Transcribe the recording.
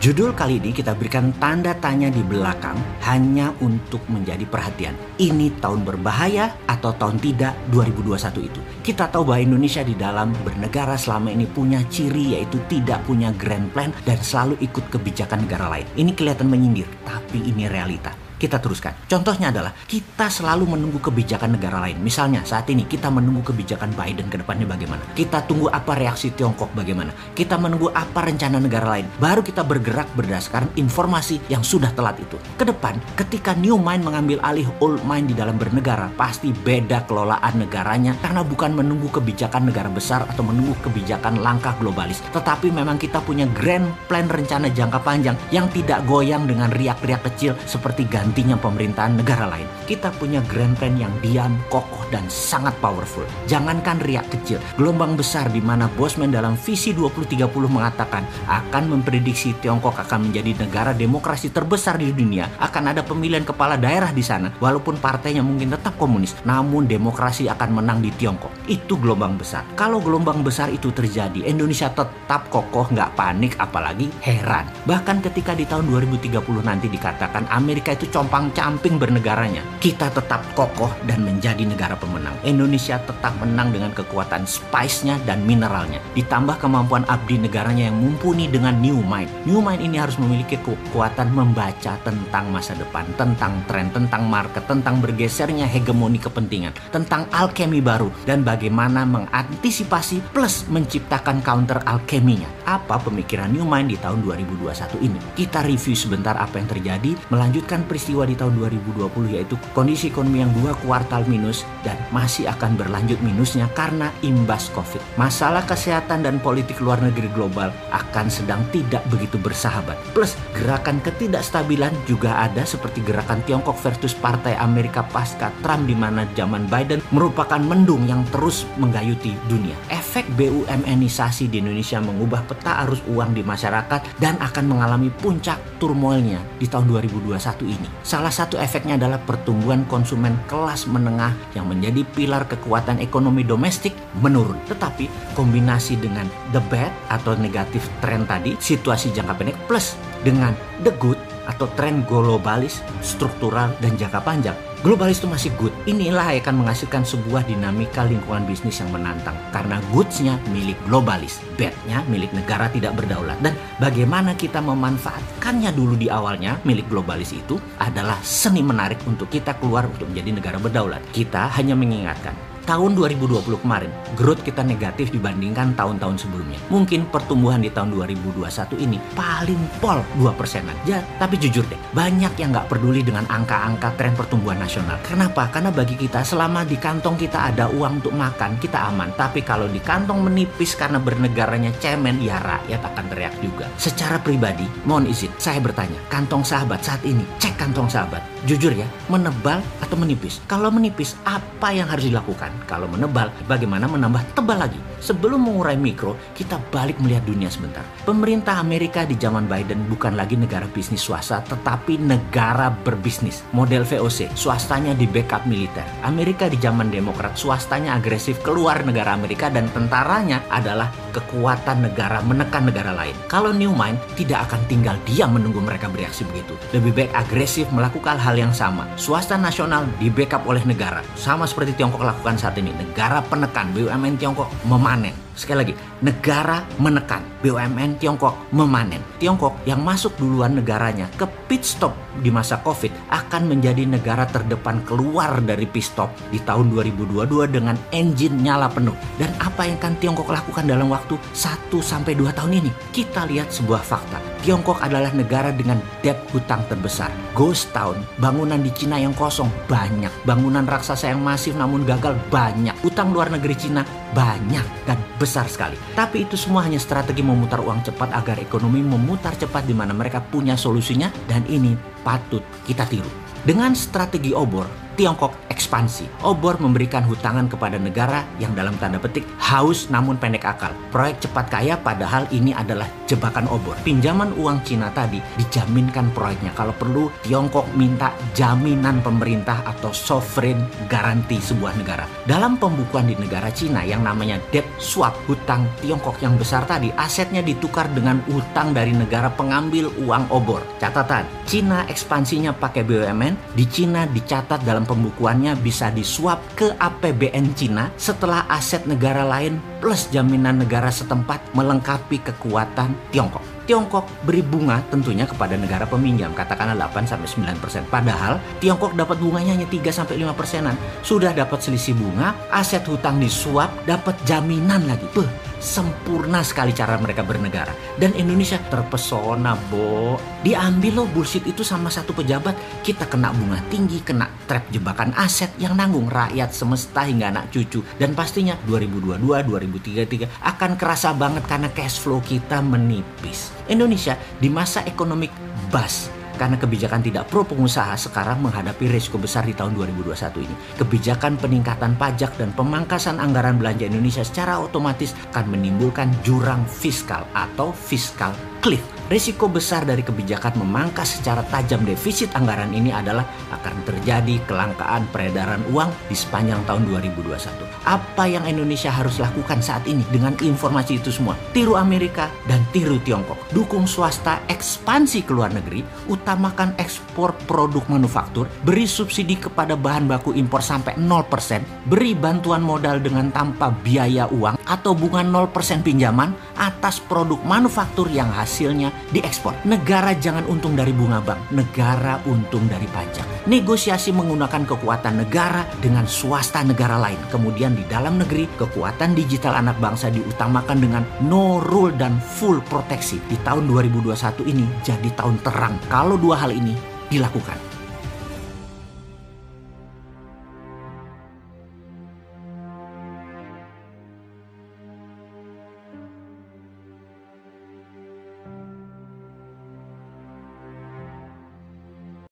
Judul kali ini kita berikan tanda tanya di belakang hanya untuk menjadi perhatian. Ini tahun berbahaya atau tahun tidak 2021 itu. Kita tahu bahwa Indonesia di dalam bernegara selama ini punya ciri yaitu tidak punya grand plan dan selalu ikut kebijakan negara lain. Ini kelihatan menyindir, tapi ini realita kita teruskan. Contohnya adalah kita selalu menunggu kebijakan negara lain. Misalnya saat ini kita menunggu kebijakan Biden ke depannya bagaimana. Kita tunggu apa reaksi Tiongkok bagaimana. Kita menunggu apa rencana negara lain. Baru kita bergerak berdasarkan informasi yang sudah telat itu. Ke depan ketika New Mind mengambil alih Old Mind di dalam bernegara pasti beda kelolaan negaranya karena bukan menunggu kebijakan negara besar atau menunggu kebijakan langkah globalis. Tetapi memang kita punya grand plan rencana jangka panjang yang tidak goyang dengan riak-riak kecil seperti ganti nantinya pemerintahan negara lain. Kita punya grand plan yang diam, kokoh, dan sangat powerful. Jangankan riak kecil, gelombang besar di mana Bosman dalam visi 2030 mengatakan akan memprediksi Tiongkok akan menjadi negara demokrasi terbesar di dunia, akan ada pemilihan kepala daerah di sana, walaupun partainya mungkin tetap komunis, namun demokrasi akan menang di Tiongkok. Itu gelombang besar. Kalau gelombang besar itu terjadi, Indonesia tetap kokoh, nggak panik, apalagi heran. Bahkan ketika di tahun 2030 nanti dikatakan Amerika itu compang-camping bernegaranya. Kita tetap kokoh dan menjadi negara pemenang. Indonesia tetap menang dengan kekuatan spice-nya dan mineralnya. Ditambah kemampuan abdi negaranya yang mumpuni dengan new mind. New mind ini harus memiliki kekuatan membaca tentang masa depan, tentang tren, tentang market, tentang bergesernya hegemoni kepentingan, tentang alkemi baru, dan bagaimana mengantisipasi plus menciptakan counter alkeminya. Apa pemikiran new mind di tahun 2021 ini? Kita review sebentar apa yang terjadi, melanjutkan peristiwa peristiwa di tahun 2020 yaitu kondisi ekonomi yang dua kuartal minus dan masih akan berlanjut minusnya karena imbas COVID. Masalah kesehatan dan politik luar negeri global akan sedang tidak begitu bersahabat. Plus gerakan ketidakstabilan juga ada seperti gerakan Tiongkok versus Partai Amerika pasca Trump di mana zaman Biden merupakan mendung yang terus menggayuti dunia. Efek BUMNisasi di Indonesia mengubah peta arus uang di masyarakat dan akan mengalami puncak turmoilnya di tahun 2021 ini. Salah satu efeknya adalah pertumbuhan konsumen kelas menengah yang menjadi pilar kekuatan ekonomi domestik menurun. Tetapi kombinasi dengan the bad atau negatif tren tadi, situasi jangka pendek plus dengan the good atau tren globalis, struktural, dan jangka panjang. Globalis itu masih good. Inilah yang akan menghasilkan sebuah dinamika lingkungan bisnis yang menantang. Karena goodsnya milik globalis, badnya milik negara tidak berdaulat. Dan bagaimana kita memanfaatkannya dulu di awalnya milik globalis itu adalah seni menarik untuk kita keluar untuk menjadi negara berdaulat. Kita hanya mengingatkan tahun 2020 kemarin, growth kita negatif dibandingkan tahun-tahun sebelumnya. Mungkin pertumbuhan di tahun 2021 ini paling pol 2 persenan. Ya, tapi jujur deh, banyak yang nggak peduli dengan angka-angka tren pertumbuhan nasional. Kenapa? Karena bagi kita selama di kantong kita ada uang untuk makan, kita aman. Tapi kalau di kantong menipis karena bernegaranya cemen, ya rakyat akan teriak juga. Secara pribadi, mohon izin, saya bertanya, kantong sahabat saat ini, cek kantong sahabat. Jujur ya, menebal atau menipis? Kalau menipis, apa yang harus dilakukan? Kalau menebal, bagaimana menambah tebal lagi? Sebelum mengurai mikro, kita balik melihat dunia sebentar. Pemerintah Amerika di zaman Biden bukan lagi negara bisnis swasta, tetapi negara berbisnis. Model VOC, swastanya di backup militer. Amerika di zaman Demokrat, swastanya agresif keluar negara Amerika dan tentaranya adalah kekuatan negara menekan negara lain. Kalau New Mind tidak akan tinggal diam menunggu mereka bereaksi begitu. Lebih baik agresif melakukan hal yang sama. Swasta nasional di backup oleh negara. Sama seperti Tiongkok lakukan saat ini. Negara penekan BUMN Tiongkok memanen. Sekali lagi, negara menekan BUMN Tiongkok memanen. Tiongkok yang masuk duluan negaranya ke pit stop di masa Covid akan menjadi negara terdepan keluar dari pit stop di tahun 2022 dengan engine nyala penuh. Dan apa yang akan Tiongkok lakukan dalam waktu 1 sampai 2 tahun ini? Kita lihat sebuah fakta. Tiongkok adalah negara dengan debt hutang terbesar. Ghost town, bangunan di Cina yang kosong banyak. Bangunan raksasa yang masif namun gagal banyak. Utang luar negeri Cina banyak dan besar sekali. Tapi itu semua hanya strategi memutar uang cepat agar ekonomi memutar cepat di mana mereka punya solusinya dan ini patut kita tiru. Dengan strategi obor, Tiongkok ekspansi. Obor memberikan hutangan kepada negara yang dalam tanda petik haus namun pendek akal. Proyek cepat kaya padahal ini adalah jebakan obor. Pinjaman uang Cina tadi dijaminkan proyeknya. Kalau perlu Tiongkok minta jaminan pemerintah atau sovereign garanti sebuah negara. Dalam pembukuan di negara Cina yang namanya debt swap, hutang Tiongkok yang besar tadi, asetnya ditukar dengan utang dari negara pengambil uang obor. Catatan, Cina ekspansinya pakai BUMN, di Cina dicatat dalam pembukuannya bisa disuap ke APBN Cina setelah aset negara lain plus jaminan negara setempat melengkapi kekuatan Tiongkok. Tiongkok beri bunga tentunya kepada negara peminjam katakanlah 8 sampai 9 persen. Padahal Tiongkok dapat bunganya hanya 3 sampai 5 persenan. Sudah dapat selisih bunga, aset hutang disuap, dapat jaminan lagi. Beuh, sempurna sekali cara mereka bernegara. Dan Indonesia terpesona, Bo. Diambil loh bullshit itu sama satu pejabat, kita kena bunga tinggi, kena trap jebakan aset yang nanggung rakyat semesta hingga anak cucu. Dan pastinya 2022, 2033 akan kerasa banget karena cash flow kita menipis. Indonesia di masa ekonomi bas karena kebijakan tidak pro pengusaha sekarang menghadapi risiko besar di tahun 2021 ini. Kebijakan peningkatan pajak dan pemangkasan anggaran belanja Indonesia secara otomatis akan menimbulkan jurang fiskal atau fiskal cliff. Risiko besar dari kebijakan memangkas secara tajam defisit anggaran ini adalah akan terjadi kelangkaan peredaran uang di sepanjang tahun 2021. Apa yang Indonesia harus lakukan saat ini dengan informasi itu semua? Tiru Amerika dan tiru Tiongkok. Dukung swasta ekspansi ke luar negeri, utamakan ekspor produk manufaktur, beri subsidi kepada bahan baku impor sampai 0%, beri bantuan modal dengan tanpa biaya uang atau bunga 0% pinjaman atas produk manufaktur yang hasilnya diekspor. Negara jangan untung dari bunga bank, negara untung dari pajak. Negosiasi menggunakan kekuatan negara dengan swasta negara lain. Kemudian di dalam negeri, kekuatan digital anak bangsa diutamakan dengan no rule dan full proteksi. Di tahun 2021 ini jadi tahun terang kalau dua hal ini dilakukan.